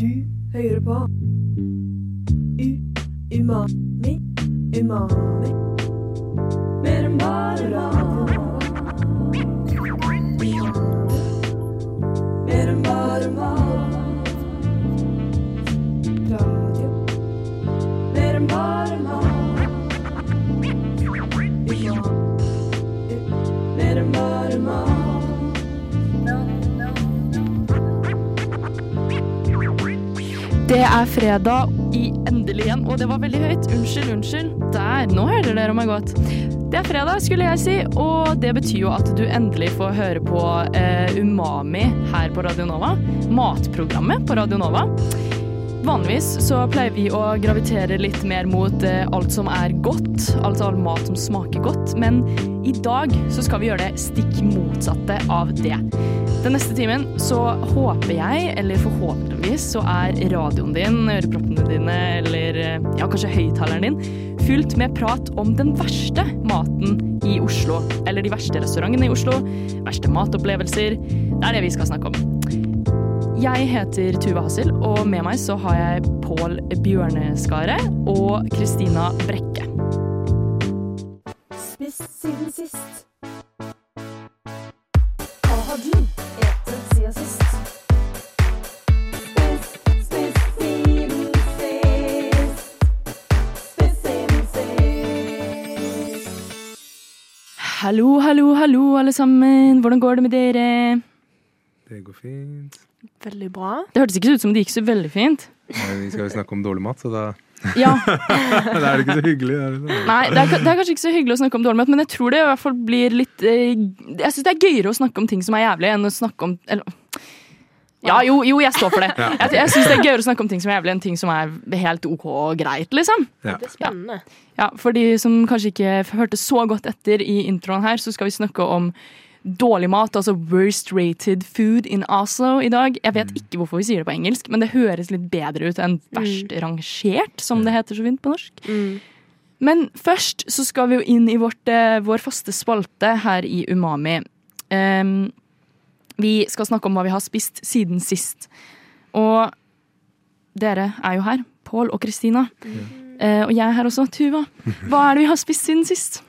Du hører på. U Umami Umami. Mer enn bare Det er fredag i endelig igjen, og det var veldig høyt. Unnskyld, unnskyld. Der, nå hører dere meg godt. Det er fredag, skulle jeg si, og det betyr jo at du endelig får høre på eh, Umami her på Radio Nova. Matprogrammet på Radio Nova. Vanligvis så pleier vi å gravitere litt mer mot eh, alt som er godt, altså all mat som smaker godt, men i dag så skal vi gjøre det stikk motsatte av det. Den neste timen så håper jeg, eller forhåpentligvis, så er radioen din, øreproppene dine eller eh, ja, kanskje høyttaleren din fylt med prat om den verste maten i Oslo. Eller de verste restaurantene i Oslo, verste matopplevelser. Det er det vi skal snakke om. Jeg heter Tuve Hassel, og med meg så har jeg Pål Bjørneskaret og Kristina Brekke. Spist siden sist. Hva har du Hallo, hallo, hallo, alle sammen. Hvordan går det med dere? Det går fint. Veldig bra. Det hørtes ikke ut som det gikk så veldig fint. Nei, Vi skal jo snakke om dårlig mat, så da, Ja, da er det ikke så hyggelig. Er det? det? Nei, det er, det er kanskje ikke så hyggelig å snakke om dårlig mat, men jeg tror det i hvert fall blir litt eh, Jeg syns det er gøyere å snakke om ting som er jævlig, enn å snakke om eller, Ja, jo, jo, jeg står for det. Jeg, jeg syns det er gøyere å snakke om ting som er jævlig, enn ting som er helt OK og greit, liksom. Ja. Det er spennende. Ja, For de som kanskje ikke hørte så godt etter i introen her, så skal vi snakke om dårlig mat, altså worst rated food in Oslo i dag. Jeg vet ikke hvorfor vi sier det på engelsk, men det høres litt bedre ut enn verst rangert, som det heter så fint på norsk. Mm. Men først så skal vi jo inn i vårt, eh, vår faste spalte her i Umami. Em, vi skal snakke om hva vi har spist siden sist. Og dere er jo her, Pål og Kristina. Eh, og jeg er her også, Tuva. Hva er det vi har spist siden sist?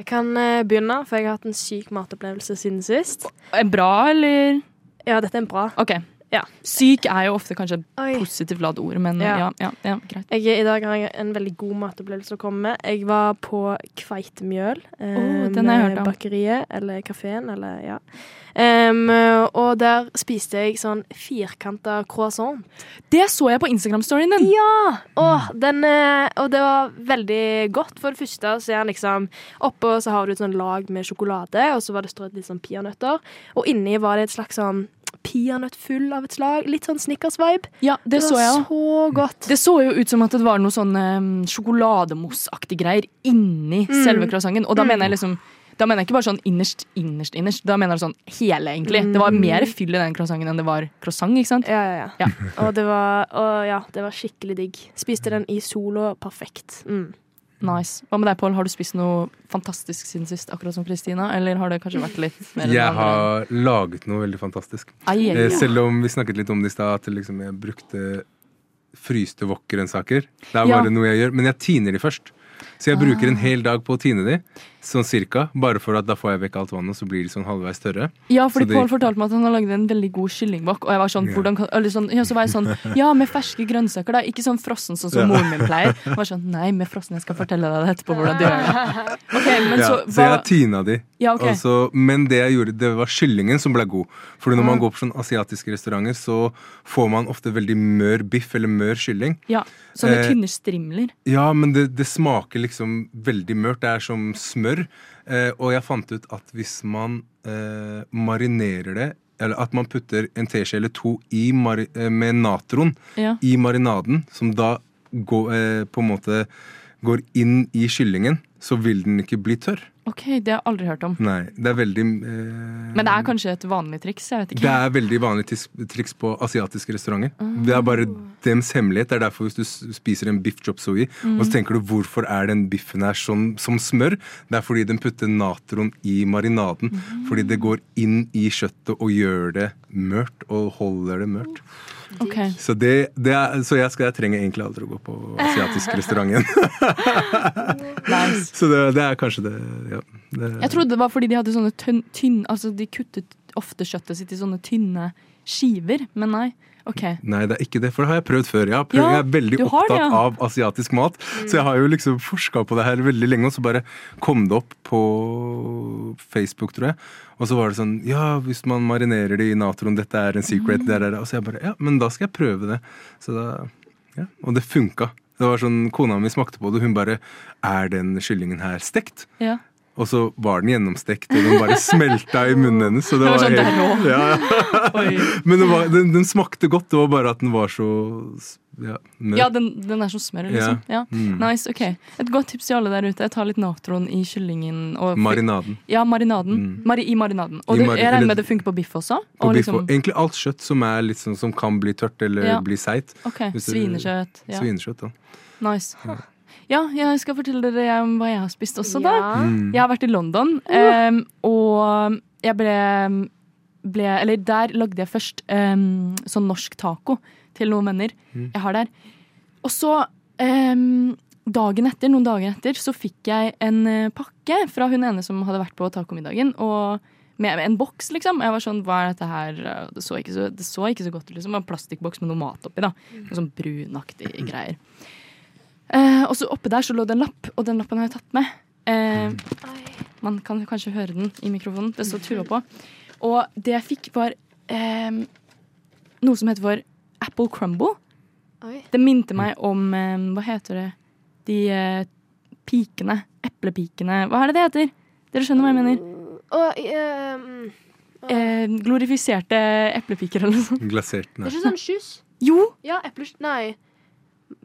Jeg kan uh, begynne, for jeg har hatt en syk matopplevelse siden sist. En Bra, eller? Ja, dette er en bra. OK. Ja. Syk er jo ofte kanskje et positivt ladd ord, men ja, Ja. ja, greit. Jeg, I dag har jeg en veldig god matopplevelse å komme med. Jeg var på Kveitemjøl. Eh, oh, den har jeg hørt om. Bakeriet, eller kafeen, eller ja. Um, og der spiste jeg sånn firkanta croissant. Det så jeg på Instagram-storyen din. Ja! Og, den, eh, og det var veldig godt. For det første så er den liksom Oppå så har du et sånn lag med sjokolade, og så var det strødd litt sånn peanøtter. Og inni var det et slags sånn peanøtt full av et slag. Litt sånn Snickers-vibe. Ja, det, så var jeg òg. så godt. Det så jo ut som at det var noe sånn um, sjokolademousseaktig greier inni Mm. selve croissanten. Og da mener jeg liksom da mener jeg ikke bare sånn innerst, innerst, innerst. Da mener jeg sånn hele, egentlig. Det var mer fyll i den croissanten enn det var croissant, ikke sant? Ja, ja, ja. Ja. Og det var, og ja, det var skikkelig digg. Spiste den i sola perfekt. Mm. Nice. Hva med deg, Pål? Har du spist noe fantastisk siden sist, akkurat som Kristina? Eller har det kanskje vært litt mer Jeg har laget noe veldig fantastisk. Ai, ai, Eh. Selv om vi snakket litt om det i stad, at liksom jeg brukte fryste wok-grønnsaker. Det er Ja. bare noe jeg gjør. Men jeg tiner de først. Så jeg bruker en hel dag på å tine de, sånn cirka. Bare for at da får jeg vekk alt vannet, så blir de sånn halvveis tørre. Ja, fordi Så Pål fortalte meg at han har laget en veldig god kyllingbakk. Og jeg var sånn, hvordan kan, eller sånn, ja, så var jeg sånn, ja, med ferske grønnsaker da, ikke sånn frossen sånn som moren min pleier. Jeg var sånn, nei, med frossen, jeg skal fortelle deg det etterpå hvordan du gjør det. Okay, men så, så jeg tina de. ja, okay. altså, men det jeg gjorde, det var kyllingen som ble god. Fordi når man Mm. går på sånne asiatiske restauranter, så får man ofte veldig mør biff eller mør kylling. ja, sånne eh, tynne strimler. Ja, men det, det smaker liksom veldig mørt. Det er som smør. Eh, og jeg fant ut at hvis man eh, marinerer det eller at man putter en teskje eller to eh, med natron Ja. i marinaden, som da går, eh, på en måte går inn i kyllingen, så vil den ikke bli tørr. OK, det har jeg aldri hørt om. Nei, det er veldig eh, Men det er kanskje et vanlig triks? Jeg vet Det ikke. er veldig vanlig triks på asiatiske restauranter. Det er bare dems hemmelighet. Det er derfor hvis du spiser en biff chop suey, og så tenker du hvorfor er den biffen her som, som smør, det er fordi den putter natron i marinaden. Fordi det går inn i kjøttet og gjør det mørt, og holder det mørkt. Ok. Så, det, det er, så jeg, skal, jeg trenger egentlig aldri å gå på asiatisk restaurant igjen. Nice. Så det, det er kanskje det, ja. Det, Jeg trodde det var fordi de hadde sånne tynn, tynn Altså de kuttet ofte kjøttet sitt i sånne tynne skiver, men nei. OK. Nei, det er ikke det, for det har jeg prøvd før. Jeg, har prøvd, Ja, jeg er veldig opptatt det, ja. av asiatisk mat, så jeg har jo liksom forska på det her veldig lenge, og så bare kom det opp på Facebook, tror jeg. Og så var det sånn Ja, hvis man marinerer det i natron, dette er en secret. der er, det. Og så jeg bare Ja, men da skal jeg prøve det. Så da Ja. Og det funka. Det var sånn, Kona mi smakte på det, hun bare Er den kyllingen her stekt? Ja. Og så var den gjennomstekt, og den bare smelta i munnen hennes. Så det Det var var sånn, helt, ja. Men var, den, den smakte godt, det var bare at den var så ja. Ja, den, den er som smør, liksom. Ja. Mm. Nice, ok. Et godt tips til alle der ute. Jeg tar litt natron i kyllingen. Og Marinaden. Ja, marinaden. Mm. Mari, I marinaden. Og I det, jeg regner med det funker på biff også? På Og biff liksom, egentlig alt kjøtt som, sånn, som kan bli tørt eller bli seigt. ok, hvis du- Svinekjøtt. Ja. Svinekjøtt. ja. Nice. Ja, jeg skal fortelle dere om hva jeg har spist også, da. Ja. Mm. Jeg har vært i London, um, og jeg ble, ble Eller der lagde jeg først um, sånn norsk taco til noen venner Mm. jeg har der. Og så, um, dagen etter, noen dager etter, så fikk jeg en eh, pakke fra hun ene som hadde vært på tacomiddagen. Og med en boks, liksom. Jeg var sånn, hva er dette her? Det så ikke så, det så ikke så godt ut, liksom. En plastikkboks med noe mat oppi, da. Noe sånn brunaktig greier. Eh, og så oppe der så lå det en lapp, og den lappen har jeg tatt med. Eh, man kan kanskje høre den i mikrofonen. Det står Tuva på. Og det jeg fikk, var eh, noe som heter for apple crumble. Oi. Det minte meg om eh, Hva heter det? De eh, pikene. Eplepikene. Hva er det det heter? Dere skjønner hva jeg mener? Og ehm, Eh, glorifiserte eplepiker eller noe sånt. Glasert. Det er ikke sånn skyss? Jo! Ja, epleskyss Nei.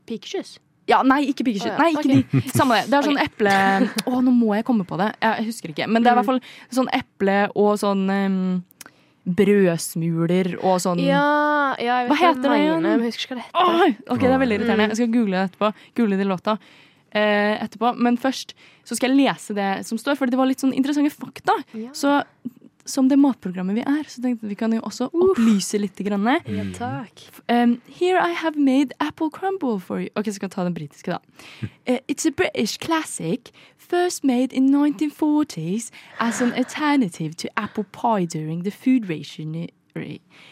Pikekyss? Ja, nei, ikke pikeskytt. Oh, ja. Nei, ikke de. Samme det. Det er sånn eple Å, nå må jeg komme på det. Jeg husker ikke. Men det er i hvert fall sånn eple og sånn um, brødsmuler og sånn Ja, ja, Hva heter det igjen? Jeg husker ikke hva det heter. Oh, ok, det er veldig irriterende. Jeg skal google det etterpå. Google det låta eh, etterpå. Men først så skal jeg lese det som står, for det var litt sånn interessante fakta. Så som det matprogrammet vi er, så tenkte vi kan jo også opplyse litt. Grann. Ja, takk. Um, here I have made apple crumble for you. Ok, så kan jeg ta den britiske, da. Uh, it's a British classic. First made in 1940s as an alternative to apple pie during the food ration,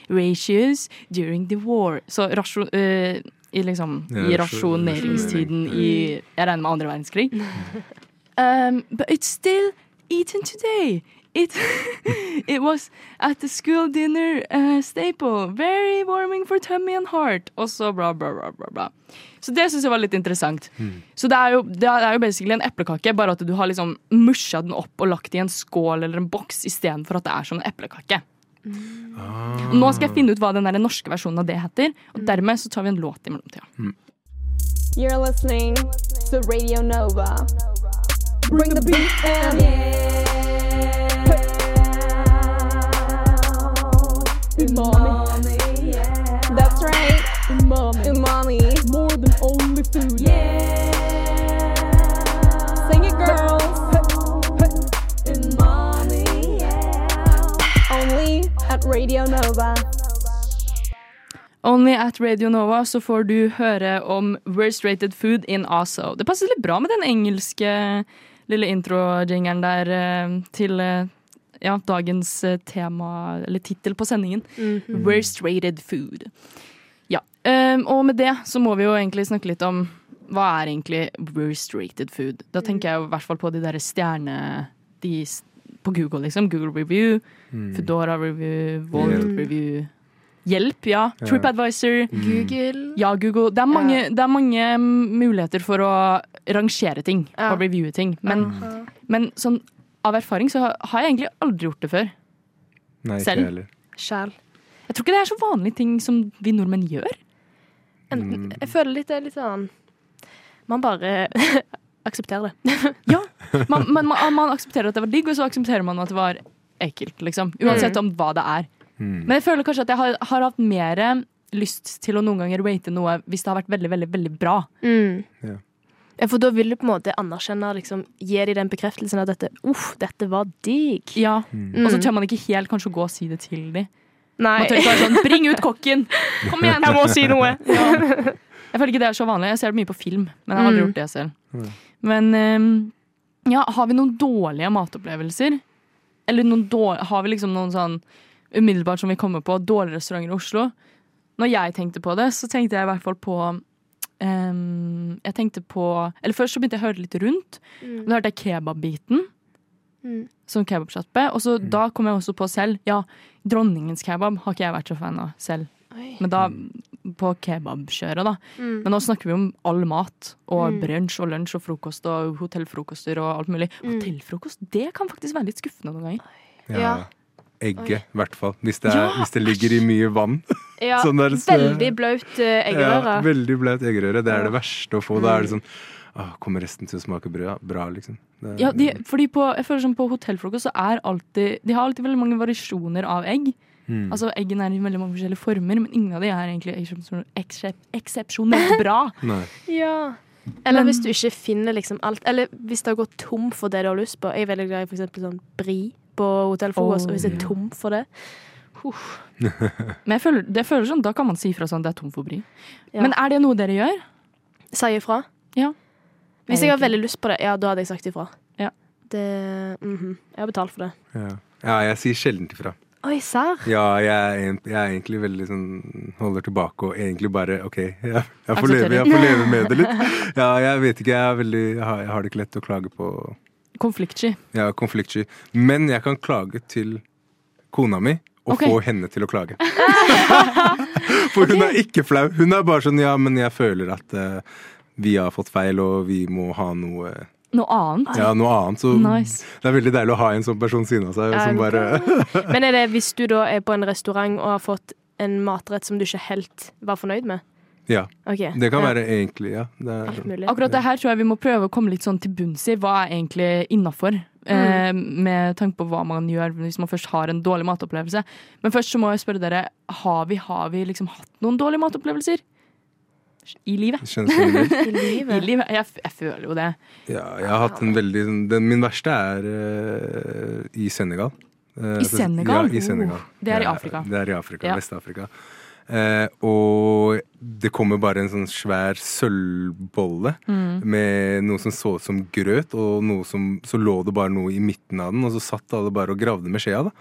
ratios during the war. Så rasjon, uh, i, liksom, Ja, i rasjoneringstiden i Jeg regner med andre verdenskrig. Um, but it's still eaten today. It, it was at the school dinner uh, staple. Very warming for tummy and heart. Og så bla, bla, bla, bla, bla. Så det syns jeg var litt interessant. Så det er, jo, det er jo basically en eplekake, bare at du har liksom musja den opp og lagt i en skål eller en boks istedenfor at det er som en eplekake. Ah. Nå skal jeg finne ut hva den der norske versjonen av det heter, og dermed så tar vi en låt i mellomtida. You're listening to Radio Nova. Bring the beat in. Umami. That's right. Umami. Umami. More than only food. Yeah. Sing it, girls. Umami. Yeah. Only at Radio Nova. Only at Radio Nova så får du høre om worst rated food in ASO. Det passer litt bra med den engelske lille intro-jingeren der eh, til eh, ja, dagens eh, tema, eller tittel på sendingen. Worst rated food. Ja, Um, og med det så må vi jo egentlig snakke litt om hva er egentlig worst rated food. Da tenker jeg jo i hvert fall på de der stjerne... De på Google, liksom. Google Review, Foodora Review, Volt Hjelp. Review. Hjelp, ja. TripAdvisor. TripAdvisor. Google. Ja, Google. Det er mange, det er mange muligheter for å rangere ting Ja. og reviewe ting. Men, mm. men sånn, av erfaring så har jeg egentlig aldri gjort det før. Nei, ikke Selv? heller. Sjæl. Jeg tror ikke det er så vanlige ting som vi nordmenn gjør. En- Jeg føler litt det er litt sånn Man bare aksepterer det. Ja, man, man, man, man aksepterer at det var digg, og så aksepterer man at det var ekkelt, liksom. Uansett om hva det er. Mm. Men jeg føler kanskje at jeg har, har hatt mer lyst til å noen ganger rate noe hvis det har vært veldig, veldig, veldig bra. Mm. Ja. Ja, for da vil du på en måte anerkjenne, liksom, gi dem den bekreftelsen at dette, uff, dette var digg. Ja, Mm. Og så tør man ikke helt kanskje å gå og si det til dem. Nei, Man tør ikke være sånn 'bring ut kokken'! Kom igjen! jeg må si noe. Ja. Jeg føler ikke det er så vanlig. Jeg ser det mye på film, men jeg har aldri Mm. gjort det selv. Men ehm, ja, har vi noen dårlige matopplevelser? Eller noen dårlige, har vi liksom noen sånn umiddelbart som vi kommer på, dårlige restauranter i Oslo? Når jeg tenkte på det, så tenkte jeg i hvert fall på ehm, Jeg tenkte på Eller først så begynte jeg å høre litt rundt. Mm. Da hørte jeg kebabbiten Mm. som kebabsjappe. Og så da kom jeg også på selv Ja, dronningens kebab har ikke jeg vært så fan av selv. Oi. Men da på kebabkjøret, da. Mm. Men nå snakker vi om all mat. Og Mm. brunsj og lunsj og frokost og hotellfrokoster og alt mulig. Mm. Hotellfrokost det kan faktisk være litt skuffende noen ganger. Ja. Ja. Egget, i hvert fall. Hvis det, Ja, hvis det ligger i mye vann. Ja, Sånn der så- veldig blaut uh, eggerøre. Ja, veldig blaut eggerøre. Det er det verste å få. Da er det sånn Åh, kommer resten til å smake bra, bra liksom? Det, Ja, de, fordi på, jeg føler som på hotellfrokost så er alltid De har alltid veldig mange variasjoner av egg. Mm. Altså Eggene er i veldig mange forskjellige former, men ingen av de er egentlig eksepsjonelt bra. Ja. Eller Men- hvis du ikke finner liksom alt Eller hvis det har gått tom for det du har lyst på. Jeg er veldig glad i for eksempel sånn bri på hotellfrokost. Oh, og hvis jeg er tom for det Men jeg føler, det føler sånn, da kan man si fra sånn det er tom for bry. Ja. Men er det noe dere gjør? Si ifra. Ja. Hvis jeg har veldig lyst på det, ja, da hadde jeg sagt ifra. Ja. Det mhm. Jeg har betalt for det. Ja. ja, jeg sier sjelden ifra. Oi, serr? Ja, jeg er, jeg er egentlig veldig sånn Holder tilbake og egentlig bare OK, jeg, jeg, får, leve, jeg får leve med det litt. Ja, jeg vet ikke, jeg, er veldig, jeg, har, jeg har det ikke lett å klage på Konfliktsky. Jeg er konfliktsky. Men jeg kan klage til kona mi og okay. få henne til å klage. For hun er ikke flau. Hun er bare sånn ja, men jeg føler at uh, vi har fått feil, og vi må ha noe Noe annet? ja, noe annet. Så Nice. det er veldig deilig å ha en sånn person siden av seg. Ja, Som bare Men er det hvis du da er på en restaurant og har fått en matrett som du ikke helt var fornøyd med? Ja. Okay. Det kan Ja, være egentlig, ja. Det er. Akkurat det her tror jeg vi må prøve å komme litt sånn til bunns i. Hva er egentlig innafor? Eh, med tanke på hva man gjør hvis man først har en dårlig matopplevelse. Men først så må jeg spørre dere, har vi, har vi liksom hatt noen dårlige matopplevelser? I livet? I livet. I livet. Jeg, jeg føler jo det. Ja, jeg har hatt en veldig sånn- den, Min verste er uh, i Senegal. Uh, I Senegal? Ja, i Senegal. Oh, det er i Afrika. Det er i Afrika, Ja. Vest-Afrika. Eh, og det kommer bare en sånn svær sølvbolle Mm. med noe som så ut som grøt, og som, så lå det bare noe i midten av den, og så satt alle bare og gravde med skjea. da.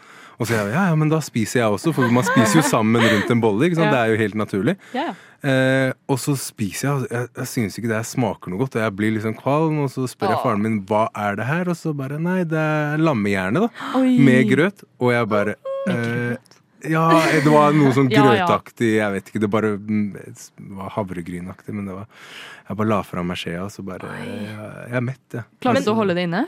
Og så jeg, ja, ja, men da spiser jeg også, for man spiser jo sammen rundt en bolle. ikke sant? Ja. Det er jo helt naturlig. Ja. Eh, og så spiser jeg, og jeg, jeg synes ikke det smaker noe godt, og jeg blir liksom kvalm, og så spør jeg faren min hva er det her, og så bare nei, det er lammehjerne, da. Oi. Med grøt. Og jeg bare eh, Ja, det var noe sånn Ja, grøtaktig, jeg vet ikke, det bare mm, det var havregrynaktig, men det var Jeg bare la fra meg skjea, og så bare Jeg, jeg er mett, jeg. Klarte du å holde det inne?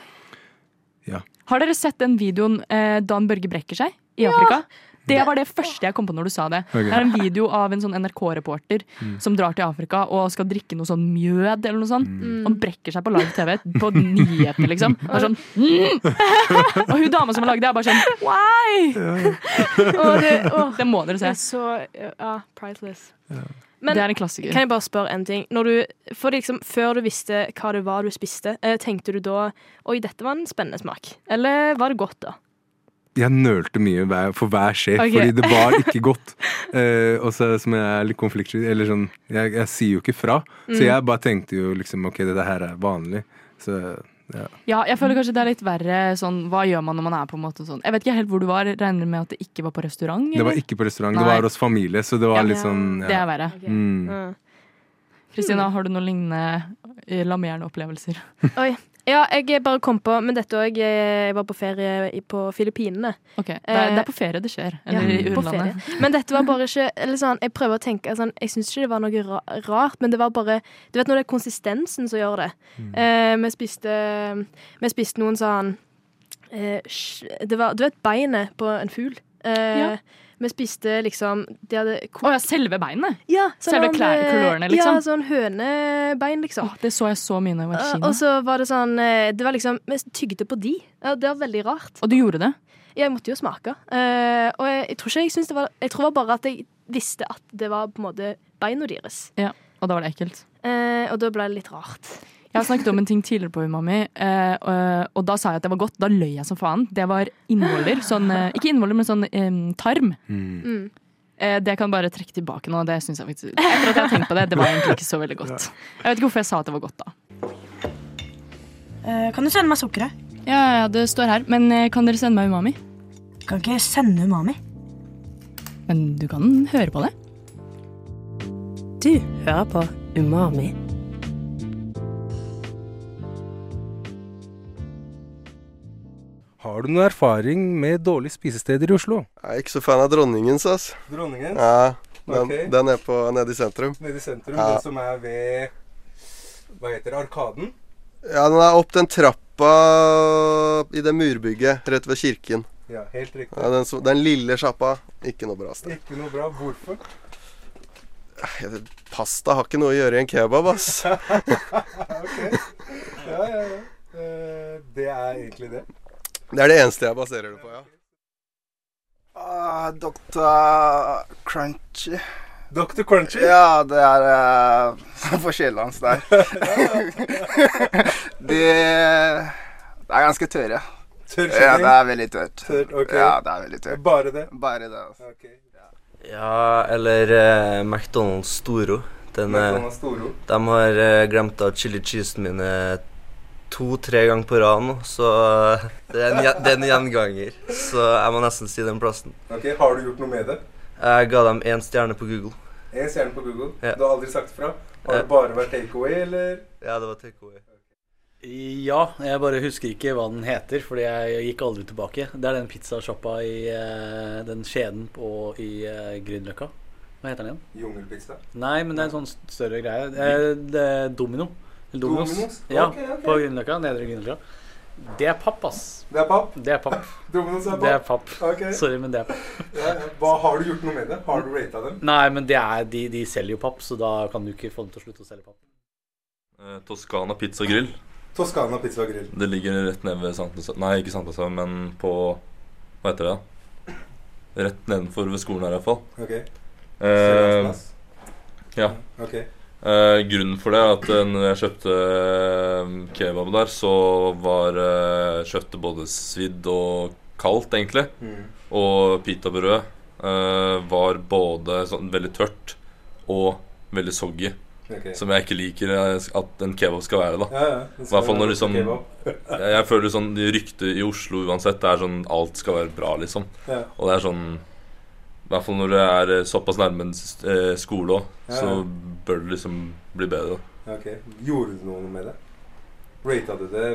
Ja. Har dere sett den videoen eh, Dan Børge brekker seg i Afrika? Det var det første jeg kom på når du sa det. Okay. Det er en video av en sånn NRK-reporter som drar til Afrika og skal drikke noe sånn mjød eller noe sånt. Og han brekker seg på live-TV på nyhetene, liksom. Og, sånn, mm! og hun dama som har lagd det, er bare sånn Why? Det, å, Det må dere det er se. så Ja, priceless. Men Det er en klassiker. kan jeg bare spørre en ting? Når du, for liksom, før du visste hva det var du spiste, eh, tenkte du da Oi, dette var en spennende smak? Eller var det godt, da? Jeg nølte mye hver, for hver sjef, okay. fordi det var ikke godt. Eh, og så som jeg er litt konfliktsky, eller sånn jeg, jeg sier jo ikke fra. Så Mm. jeg bare tenkte jo liksom ok, dette her er vanlig. Så ja. Ja, jeg føler kanskje det er litt verre sånn Hva gjør man når man er på en måte sånn Jeg vet ikke helt hvor du var. Regner med at det ikke var på restaurant? Det var ikke på restaurant, Nei. det var hos familie, så det var Ja. litt sånn Det er ja. verre. Mm. Ja. Kristina, har du noen lignende eh, lammehjerneopplevelser? Oi. Ja, jeg bare kom på Men dette òg Jeg var på ferie på Filippinene. Ok, det er, det er på ferie det skjer. Eller Ja, i på utlandet. ferie. Men dette var bare ikke Eller sånn, Jeg prøver å tenke sånn, Jeg syns ikke det var noe rart, men det var bare Du vet når det er konsistensen som gjør det. Mm. Eh, vi spiste Vi spiste noen sånn eh, Det var Du vet beinet på en fugl? Eh, Ja. Vi spiste liksom De hadde Å ja, selve beinet? Ja, Selve sånn, eh, klørne, liksom? Ja, sånn hønebein, liksom. Oh, det så jeg så mye da jeg var i Eh, Kina. og så var det sånn eh, Det var liksom Vi tygde på de. Det var veldig rart. Og du gjorde det? Jeg måtte jo smake. Eh, og jeg, jeg tror ikke jeg syns det var Jeg tror bare at jeg visste at det var på en måte beina deres. Og da var det ekkelt. Eh, og da ble det litt rart. Jeg har snakket om en ting tidligere på Umami, eh, og, og da sa jeg at det var godt. Da løy jeg som faen. Det var innvoller. Sånn, eh, ikke innvoller, men sånn eh, tarm. Mm. Mm. Eh, det kan bare trekke tilbake nå. Det synes jeg faktisk Etter at jeg har tenkt på det, det var egentlig ikke så veldig godt. Jeg vet ikke hvorfor jeg sa at det var godt, da. Eh, kan du sende meg sukkeret? Ja, ja, det står her. Men eh, kan dere sende meg Umami? Kan ikke sende umami. Men du kan høre på det. Du hører på Umami. Har du noe erfaring med dårlige spisesteder i Oslo? Jeg er ikke så fan av dronningens, ass. Dronningens? Ja, den, okay. den er på, nede i sentrum. Nede i sentrum, Ja. den som er ved Hva heter det? Arkaden? Ja, den er opp den trappa i det murbygget rett ved kirken. Ja, helt riktig. Ja, den, den lille sjappa. Ikke noe bra sted. Ikke noe bra. Hvorfor? Pasta har ikke noe å gjøre i en kebab, ass. ok. Ja, ja, ja. Eh, det er egentlig det. Det er det eneste jeg baserer det på, ja. Uh, Dr. Crunchy. Dr. Crunchy? Ja, det er uh, forskjellen hans der. de, det er ganske tørre. Tørr Ja, det er veldig tørt. Tørt, ok. Ja, det er veldig tørt. Bare det? Bare det. Altså. Okay. Ja, eller uh, McDonald's Storo. Den, eh, McDonald's Storo. de har uh, glemt av chili cheesen mine to-tre ganger på rad nå, så eh, det er, en, det er en gjenganger. Så jeg må nesten si den plassen. Ok, Har du gjort noe med det? Jeg ga dem én stjerne på Google. En stjerne på Google? Ja. Du har aldri sagt fra? Har det bare vært takeaway, eller? Ja, det var takeaway. Ja, jeg bare husker ikke hva den heter, fordi jeg gikk aldri tilbake. Det er den pizzasjappa i eh, den kjeden på, i uh, Grünerløkka. Hva heter den igjen? Jungelpizza? Nei, men det er en sånn større greie. Eh, det er Domino. Dominos. Dominos? Ja, okay, okay. på Grünerløkka. Nedre Grünerløkka. Det er papp, ass. Det er papp? Det er papp. Dominos er papp? Det er papp? Okay. Ok. Sorry, men det er papp. Ja. Hva, har du gjort noe med det? Har du rata dem? Nei, men det er, de, de selger jo papp, så da kan du ikke få dem til å slutte å selge papp. Eh, Toskana pizza grill. Toskana pizza og grill. Det ligger rett nede ved Sankthanshaugen Nei, ikke Sankthanshaugen, men på Hva heter det? da? Rett nedenfor ved skolen her, iallfall. Ok. Eh, ja. Ok. Eh, grunnen for det er at eh, når jeg kjøpte eh, kebab der, så var eh, kjøttet både svidd og kaldt, egentlig. Mm. Og pitabrødet eh, var både sånn veldig tørt og veldig soggy. Okay. Som jeg ikke liker eh, at en kebab skal være, da. Ja, ja, det I hvert fall når liksom jeg, føler sånn de Ryktet i Oslo uansett det er sånn alt skal være bra, liksom. Ja. Og det er sånn I hvert fall når det er eh, såpass nærme en eh, skole òg, Ja, så bør det liksom bli bedre. Ok. Gjorde du noe med det? Rata du det?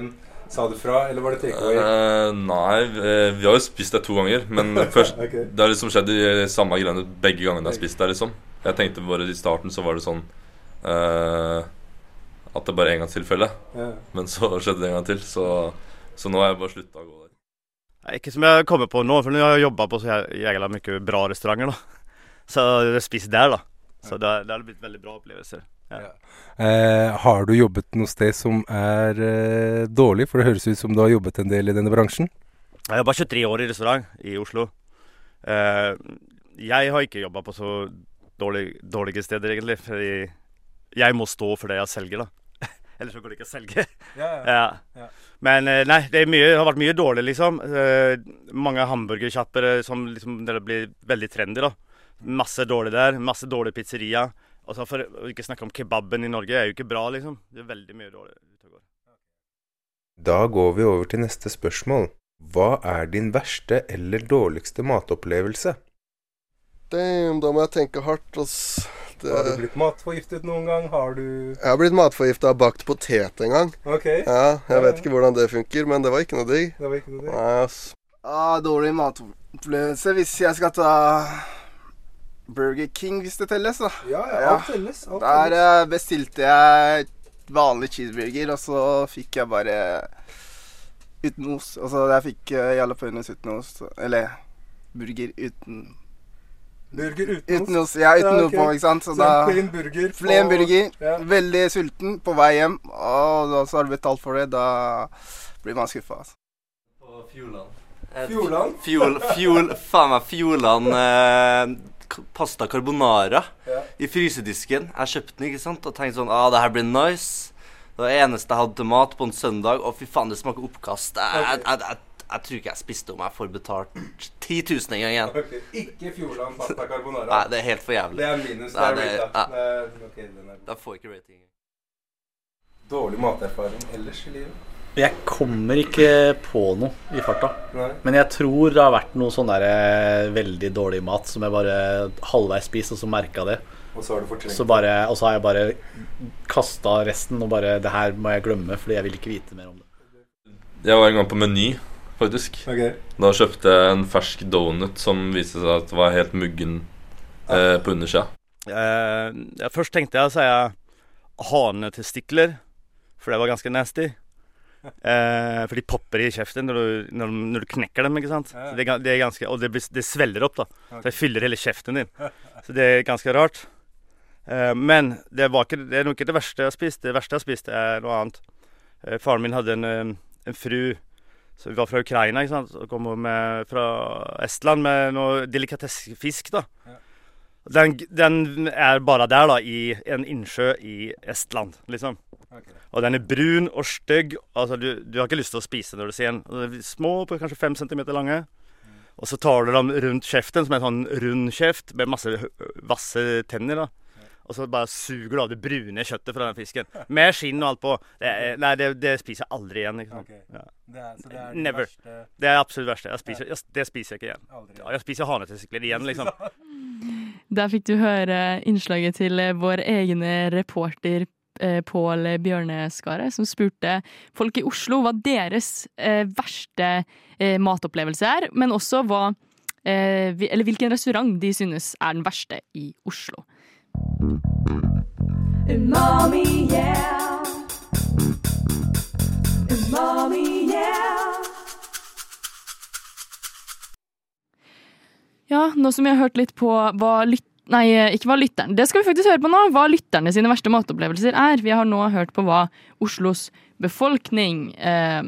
Sa du fra, eller var det takeaway? Uh, nei, eh, vi har jo spist det to ganger. Men først okay. Det har liksom skjedd i samme greiene begge gangene jeg har spist der, liksom. Jeg tenkte bare i starten så var det sånn uh, At det bare er engangstilfelle. Ja. Men så skjedde det en gang til, så, så nå har jeg bare slutta å gå. Nei, Ikke som jeg kommer på nå, for nå har jeg jobba på så jævla mye bra restauranter. da. Så jeg har spist der, da. Så det, det har blitt veldig bra opplevelser. Ja. Eh, har du jobbet noe sted som er eh, dårlig? For det høres ut som du har jobbet en del i denne bransjen. Jeg har jobba 23 år i restaurant i Oslo. Eh, jeg har ikke jobba på så dårlig, dårlige steder, egentlig. Fordi jeg må stå for det jeg selger, da. Ellers så går det ikke å selge. Ja, ja. Ja. Men eh, nei, det, er mye, det har vært mye dårlig, liksom. Eh, mange hamburgersjapper eh, som liksom det blir veldig trendy, da. Masse dårlig der. Masse dårlig pizzeria. Altså For å ikke snakke om kebaben i Norge, er jo ikke bra, liksom. Det er veldig mye dårlig. Da går vi over til neste spørsmål. Hva er din verste eller dårligste matopplevelse? Damn, da må jeg tenke hardt, ass. Har du blitt matforgiftet noen gang? Har du Jeg har blitt matforgifta av bakt potet en gang. Ok. Ja, Jeg vet ikke hvordan det funker, men det var ikke noe digg. Det var ikke noe digg. Nei, ass. Ah, dårlig matopplevelse hvis jeg skal ta Burger King, hvis det telles, da. Ja, ja, alt telles, alt Der eh, bestilte jeg vanlig cheeseburger, og så fikk jeg bare uten ost. Altså, jeg fikk uh, jalapeños uten ost. Eller burger uten Burger uten Uten ost. Ja, uten Ja, noe på, ikke sant. Så, Så da plain burger Plain burger. Ja. Veldig sulten på vei hjem, og da, så har du betalt for det. Da blir man skuffa. Altså. På Fjordland. Fjordland? Fjol, fjol, faen meg Fjordland eh, pasta carbonara Ja. i frysedisken. Jeg kjøpte den ikke sant, og tenkte sånn ah, det her blir nice. Det var det eneste jeg hadde til mat på en søndag, og fy faen, det smaker oppkast. Jeg, jeg, jeg, jeg, tror ikke jeg spiste om jeg får betalt 10 000 en gang igjen. Okay. Ikke Fjordland pasta carbonara. Nei, det er helt for jævlig. Det er minus. Det er det- rate, da. ja. Det ok, den er- Da får jeg ikke rating. Dårlig materfaring ellers i livet. Jeg kommer ikke på noe i farta. Nei. Men jeg tror det har vært noe sånn der eh, veldig dårlig mat som jeg bare halvveis spiste, og så merka det. Og så har du Så bare, og så har jeg bare kasta resten og bare Det her må jeg glemme, fordi jeg vil ikke vite mer om det. Jeg var en gang på Meny, faktisk. Okay. Da kjøpte jeg en fersk donut som viste seg at var helt muggen eh, på undersida. Eh, ja, først tenkte jeg å si hanetestikler, for det var ganske nasty. Eh, for de popper i kjeften når du, når, når du knekker dem. ikke sant? Så det, det er ganske, og det, blir- det svelger opp, da. Så det fyller hele kjeften din. Så det er ganske rart. Eh, men det, var ikke, det er nok ikke det verste jeg har spist. Det verste jeg har spist, er noe annet. Eh, faren min hadde en, eh, en fru som var fra Ukraina, ikke sant? og kom med, fra Estland med noe delikatessefisk. da. Den, den er bare der, da, i en innsjø i Estland, liksom. Og den er brun og stygg. Altså, du, du har ikke lyst til å spise når du ser den. Små, på kanskje fem centimeter lange. Og så tar du dem rundt kjeften, som er en sånn rund kjeft med masse vasse tenner. da. Og så bare suger du av det brune kjøttet fra den fisken. Med skinn og alt på. Det, nei, det, det spiser jeg aldri igjen. ikke sant? Ja. Det er, så det er det Never. verste- Det er absolutt verste. Jeg spiser, jeg, det spiser jeg ikke igjen. Ja, jeg spiser hanetestikler igjen, liksom. Der fikk du høre innslaget til eh, vår egne reporter eh, Pål Bjørneskaret, som spurte folk i Oslo hva deres eh, verste matopplevelse er, men også hva Eller hvilken restaurant de synes er den verste i Oslo. Umami, yeah. Umami, yeah. Ja, nå som vi har hørt litt på hva lytt... Nei, ikke hva lytteren Det skal vi faktisk høre på nå. Hva lytterne sine verste matopplevelser er. Vi har nå hørt på hva Oslos befolkning eh,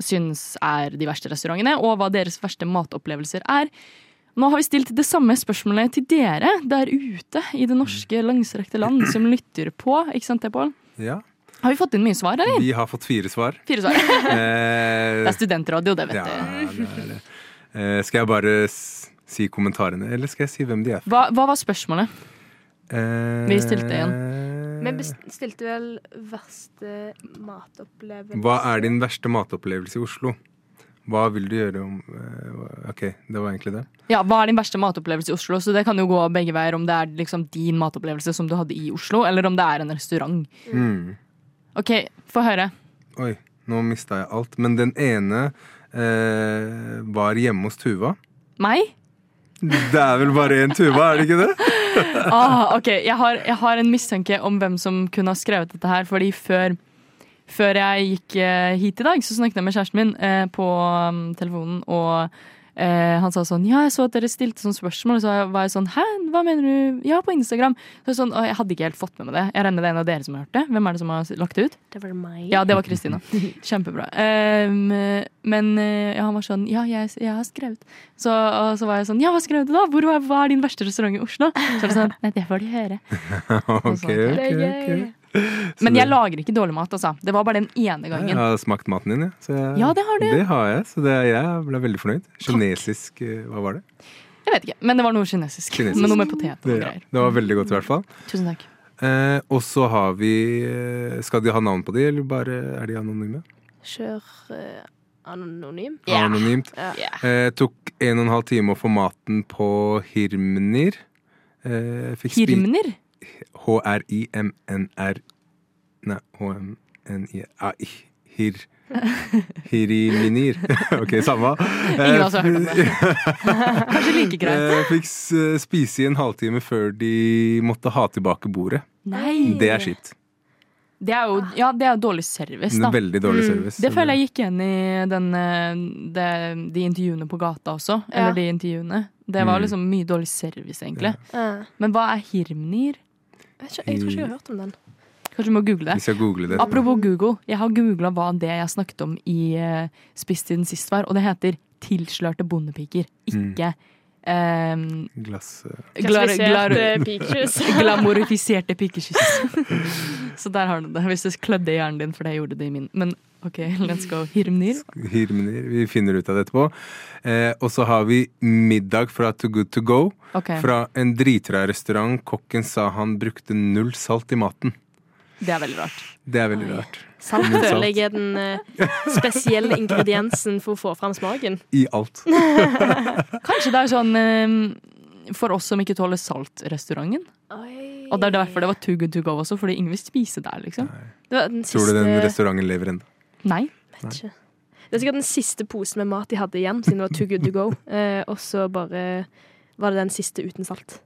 syns er de verste restaurantene, og hva deres verste matopplevelser er. Nå har vi stilt det samme spørsmålet til dere der ute i det norske langstrakte land som lytter på. Ikke sant det, Pål? Ja. Har vi fått inn mye svar, eller? Vi har fått fire svar. Fire svar. Eh, Det er studentradio, det, vet ja, du. det er det. Eh, skal jeg bare si kommentarene, eller skal jeg si hvem de er? Hva, hva var spørsmålet? Eh, Vi stilte igjen. Vi bestilte vel verste matopplevelse. Hva er din verste matopplevelse i Oslo? Hva vil du gjøre om eh, OK, det var egentlig det. Ja, Hva er din verste matopplevelse i Oslo? Så Det kan jo gå begge veier. Om det er liksom din matopplevelse som du hadde i Oslo, eller om det er en restaurant. Mm. OK, få høre. Oi, nå mista jeg alt. Men den ene eh, var hjemme hos Tuva. Meg? Det er vel bare én Tuva, er det ikke det? Ah, ok, jeg har, jeg har en mistanke om hvem som kunne ha skrevet dette her. Fordi før, før jeg gikk eh, hit i dag, så snakket jeg med kjæresten min eh, på um, telefonen. Og eh, han sa sånn Ja, jeg så at dere stilte sånn spørsmål. Og så var jeg sånn Hæ, hva mener du? Ja, på Instagram. Så jeg, sånn, «Å, jeg hadde ikke helt fått med meg det. Jeg regner det er en av dere som har hørt det. Hvem er det som har lagt det ut? Det var meg. Ja, det var Kristina. Kjempebra. Um, men eh, ja, han var sånn Ja, jeg, jeg har skrevet. Så, og så var jeg sånn Ja, hva skrev du da? Hvor, hva er din verste restaurant i Oslo? Så var det sånn Nei, det får de høre. ok, sånn, ok, Men jeg lager ikke dårlig mat, altså. Det var bare den ene gangen. Jeg har smakt maten din, ja. Så jeg Ja, det har du. Det har jeg, så det, jeg ble veldig fornøyd. Kinesisk eh, Hva var det? Jeg vet ikke, men det var noe kinesisk. Kinesisk. Men noe med potet og Det, greier. ja, det var veldig godt, i hvert fall. Tusen takk. Eh, og så har vi eh, Skal de ha navn på de, eller bare er de anonyme? Kjør eh, anonym. Anonymt. Ja. Eh, tok en og en halv time å få maten på Hirmnir. Eh, Hirmner? H-r-i-m-n-r Nei, h-m-n-i-r Hir... Hiriminir. ok, samme. Ingen av oss har hørt om det. Kanskje like greit. Eh, Fikk spise i en halvtime før de måtte ha tilbake bordet. Nei. Det er kjipt. Det er jo ja, det er dårlig service, da. veldig dårlig service. Det føler jeg gikk igjen i den, de, de intervjuene på gata også. Eller Ja. de intervjuene. Det var Mm. liksom mye dårlig service, egentlig. Ja. Men hva er hirmnir? Jeg, ikke, jeg tror ikke jeg har hørt om den. Kanskje du må google det. Vi skal google det. Apropos Google. Jeg har googla hva det jeg snakket om i uh, Spisstiden sist var, og det heter tilslørte bondepiker. Mm. Ikke ehm, Glass eh, glar- glar- pikekyss. Glamorifiserte pikekyss. Så der har du det. Hvis det klødde i hjernen din, for det gjorde det i min. Men OK, let's go. Hirmnir. Hirmnir. Vi finner ut av det etterpå. Eh, og så har vi middag fra Too Good To Go. Okay. Fra en dritrar restaurant. Kokken sa han brukte null salt i maten. Det er veldig rart. Det er veldig rart. Salt føler jeg er den eh, spesielle ingrediensen for å få fram smaken. I alt. Kanskje det er sånn ehm, for oss som ikke tåler salt-restauranten. Og det er derfor det var too good to go også, fordi ingen vil spise der, liksom. Det var den Tror du den restauranten lever ennå? Nei. Vet ikke. Det er sikkert den siste posen med mat de hadde igjen, siden det var too good to go. Eh, og så bare var det den siste uten salt.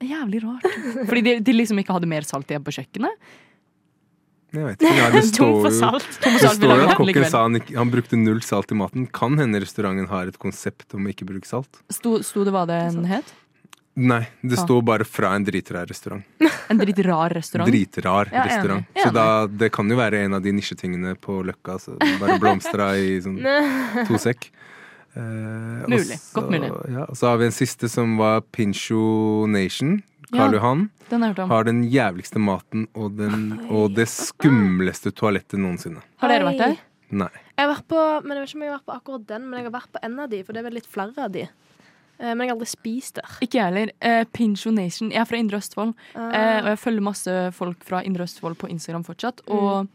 Jævlig rart. Fordi de, de liksom ikke hadde mer salt igjen på kjøkkenet? Jeg vet ikke. Nei, det står jo det står jo at kokken sa han, ikke, han brukte null salt i maten. Kan hende restauranten har et konsept om å ikke bruke salt. Sto, sto det hva den het? Nei, det Ah. står bare fra en dritrar restaurant. En dritrar restaurant? Dritrar Ja, restaurant. Enig. Så da, det kan jo være en av de nisjetingene på Løkka. Så bare blomstra i sånn to sekk. Eh, Mulig. Også, Godt mulig. Ja, og så har vi en siste som var Pincho Nation. Karl Ja, Johan den har har den jævligste maten og, den, og det skumleste toalettet noensinne. Har dere vært der? Nei. Jeg har vært på, men jeg vet ikke om jeg har vært på akkurat den, men jeg har vært på en av de, for det er vel litt flere av de. Eh, men jeg har aldri spist der. Ikke jeg heller. Pinsjonation. Pincho Nation. Jeg er fra Indre Østfold. Ah. Eh, og jeg følger masse folk fra Indre Østfold på Instagram fortsatt. Og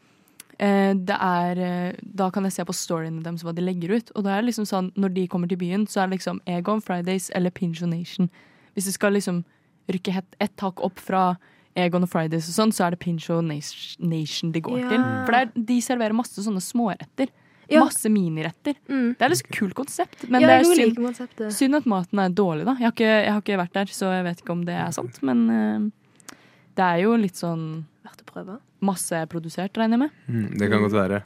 eh, det er eh, Da kan jeg se på storyene deres hva de legger ut. Og da er det liksom sånn, når de kommer til byen, så er det liksom Egon Fridays eller Pincho Nation. Hvis det skal liksom rykke ett et tak opp fra Egon og Fridays og sånn, så er det Pincho Nation Nation de går Ja. til. For er, de serverer masse sånne småretter. Ja. Masse miniretter. Det er et kult konsept. Men Ja, det er synd, liker synd at maten er dårlig, da. Jeg har, ikke, jeg har ikke vært der, så jeg vet ikke om det er sant. Men uh, det er jo litt sånn Verdt å prøve. masseprodusert, regner jeg med. Mm, det kan godt være.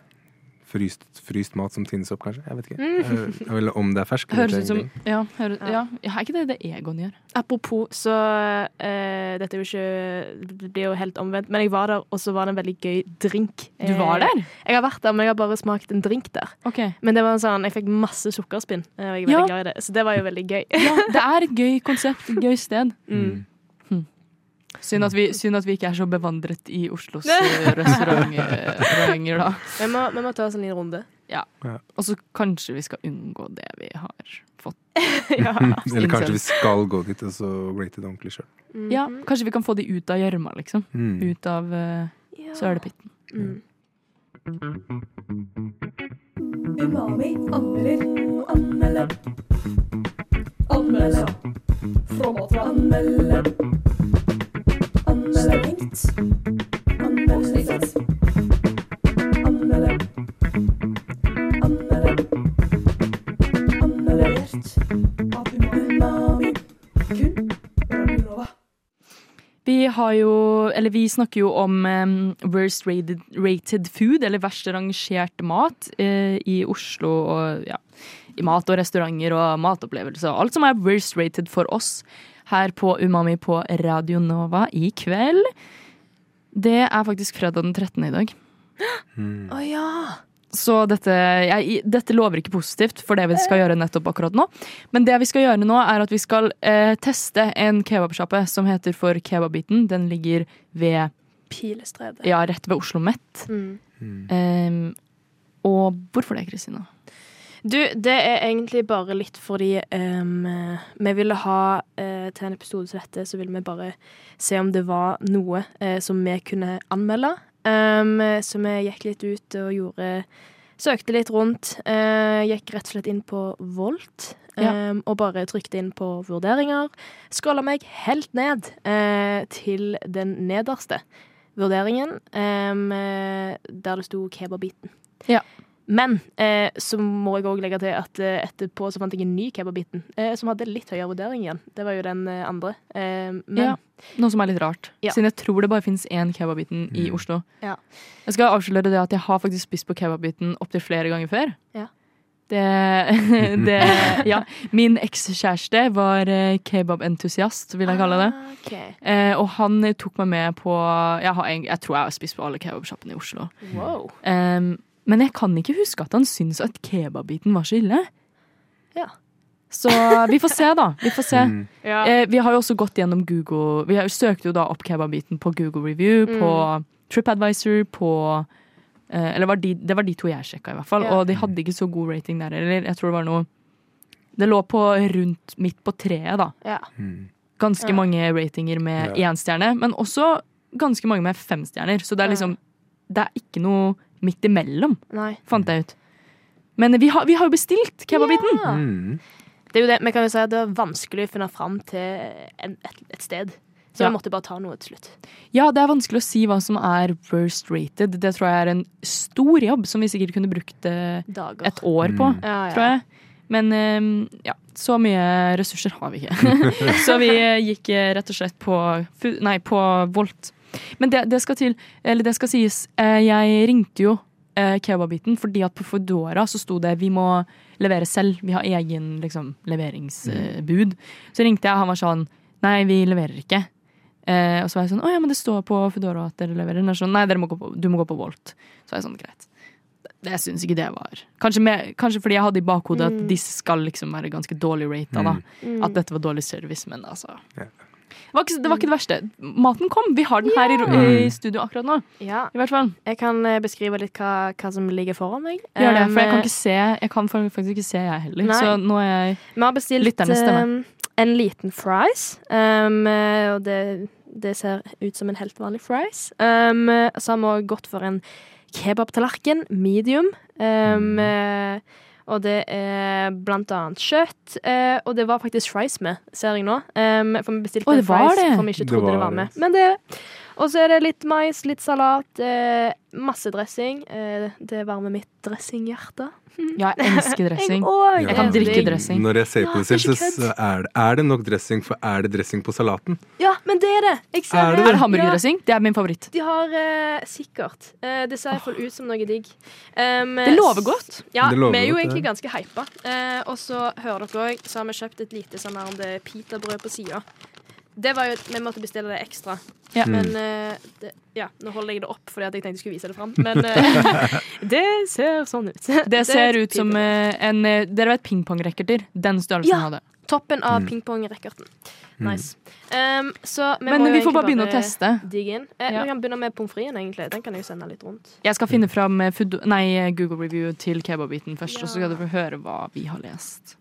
Fryst, fryst mat som tines opp, kanskje. Jeg vet ikke. Mm. Eller om det er fersk. Høres ut som. Ja, hører, Ja. ja. Er ikke det det Egon gjør? Apropos, så uh, Dette er jo ikke Det blir jo helt omvendt, men jeg var der, og så var det en veldig gøy drink. Du var Eh, der? Jeg har vært der, men jeg har bare smakt en drink der. Okay. Men det var en sånn, jeg fikk masse sukkerspinn, eh, og jeg er veldig Ja. glad i det. Så det var jo veldig gøy. Ja, det er et gøy konsept, et gøy sted. Mm. Synd, at vi, synd at vi ikke er så bevandret i Oslos eh, restauranter, da. Vi må, vi må ta oss en liten runde. Ja. Ja. Og så kanskje vi skal unngå det vi har fått. ja. Eller kanskje vi skal gå dit og så rate det ordentlig sjøl. Ja, kanskje vi kan få de ut av gjørma, liksom. Mm. Ut av uh, sølepytten. Mm. Umami anmelder. Anmelde. Anmelde. Fra Anmelde. Anmelde. Strengt. Anmelde. Anmelde. Anmelde. Anmeldert Umami. Kun Radio Vi har jo, eller vi snakker jo om um, worst rated, rated food, eller verst rangert mat, uh, i Oslo og ja, i mat og restauranter og matopplevelser. Alt som er worst rated for oss her på Umami på Radio Nova i kveld. Det er faktisk fredag den 13. i dag. Å ja! Så dette, jeg, dette lover ikke positivt for det vi skal gjøre nettopp akkurat nå. Men det vi skal gjøre nå, er at vi skal eh, teste en kebabsjappe som heter For Kebabbiten. Den ligger ved Pilestredet. Ja, rett ved Oslo Met. Mm. Um, og hvorfor det, Kristina? Du, det er egentlig bare litt fordi um, vi ville ha uh, til en episode som dette, så ville vi bare se om det var noe uh, som vi kunne anmelde. Um, så vi gikk litt ut og gjorde Søkte litt rundt. Uh, gikk rett og slett inn på Volt Ja. og bare trykte inn på vurderinger. Skåla meg helt ned til den nederste vurderingen, der det sto kebabbiten. Ja. Men eh, så må jeg òg legge til at eh, etterpå så fant jeg en ny kebabbiten eh, som hadde litt høyere vurdering igjen. Det var jo den eh, andre. Eh, men Ja, Noe som er litt rart. Ja. Siden jeg tror det bare finnes én kebabbiten i Oslo. Ja. Jeg skal avsløre det at jeg har faktisk spist på kebabbiten opptil flere ganger før. Ja. Det, det Ja. Min ekskjæreste var eh, kebabentusiast, vil jeg kalle det. Ok. Eh, og han tok meg med på Jeg, har, jeg tror jeg har spist på alle kebabsjappene i Oslo. Wow. Em, men jeg kan ikke huske at han syntes at kebabbiten var så ille. Ja. Så vi får se, da. Vi får se. Mm. Ja. Eh, vi har jo også gått gjennom Google Vi har, søkte jo da opp kebabbiten på Google Review, Mm. på TripAdvisor, på eh, Eller var de, det var de to jeg sjekka, i hvert fall. Ja. Og de hadde ikke så god rating der heller. Jeg tror det var noe Det lå på rundt midt på treet, da. Ja. Mm. Ganske Ja. mange ratinger med Ja. én stjerne, men også ganske mange med fem stjerner. Så det er liksom Det er ikke noe midt imellom, Nei. fant jeg ut. Men vi har, vi har jo bestilt kebabbiten! Ja. Mm. Det er jo det, Vi kan jo si at det var vanskelig å finne fram til en, et, et sted. Så Ja. vi måtte bare ta noe til slutt. Ja, det er vanskelig å si hva som er worst rated. Det tror jeg er en stor jobb som vi sikkert kunne brukt eh, Dager. et år på, Mm. Ja, ja. tror jeg. Men eh, ja, så mye ressurser har vi ikke. så vi gikk eh, rett og slett på, nei, på Volt. Men det, det skal til, eller det skal sies, eh, jeg ringte jo eh, kebabiten fordi at på Foodora så sto det vi må levere selv. Vi har egen liksom, leveringsbud. Så ringte jeg, og han var sånn nei, vi leverer ikke. Eh, og så var jeg sånn Å ja, men det står på Foodora at dere leverer. Er sånn, Nei, må på, du må gå på Volt. Så var jeg sånn, greit. Det, jeg syns ikke det var Kanskje, med, kanskje fordi jeg hadde i bakhodet at Mm. disse skal liksom være ganske dårlig rata, da. Mm. At dette var dårlig service, men altså Ja. Det var, ikke, det var ikke det verste. Maten kom. Vi har den her i, i studio akkurat nå. Ja. I hvert fall. Jeg kan eh, beskrive litt hva, hva som ligger foran meg. Gjør det, for jeg kan ikke se Jeg kan faktisk ikke se, jeg heller. Nei. Så nå er jeg Vi har bestilt um, en liten fries. Um, eh, og det, det ser ut som en helt vanlig fries. Um, så har vi òg gått for en kebabtallerken, medium. Um, Mm. Og det er blant annet kjøtt. eh, og det var faktisk fries med, ser jeg nå. Um, for vi bestilte oh, fries det. for vi ikke trodde det var var med. Men det Og så er det litt mais, litt salat, eh, masse dressing. Eh, det varmer mitt dressinghjerte. Ja, jeg elsker dressing. Jeg òg. Jeg kan drikke dressing. Når jeg ser på det det selv, så er det, er det nok dressing, for er det dressing på salaten? Ja, men det er det. Jeg ser Er det Er det hamburgerdressing? Det er min favoritt. De har eh, sikkert. Eh, det ser iallfall ut som noe digg. Um, Det lover godt. Ja, lover vi er jo godt, egentlig ja. ganske hypa. Eh, og så hører dere òg, så har vi kjøpt et lite sånn her om det pitabrød på sida. Det var jo, Vi måtte bestille det ekstra. Ja. Mm. Men uh, det, ja, nå holder jeg det opp fordi at jeg tenkte jeg skulle vise det fram. Men uh, det ser sånn ut. Det ser er ut som eh, en Dere vet pingpongracketer? Den størrelsen Ja. hadde. Toppen av Mm. pingpongrekkerten. Nice. Um, så vi Men må vi får bare begynne å teste. Digge inn. Eh, Ja. Vi kan begynne med pommes fritesen, egentlig. Den kan jeg jo sende litt rundt. Jeg skal finne fram food, nei, Google review til kebabbiten først, Ja. og så skal dere få høre hva vi har lest.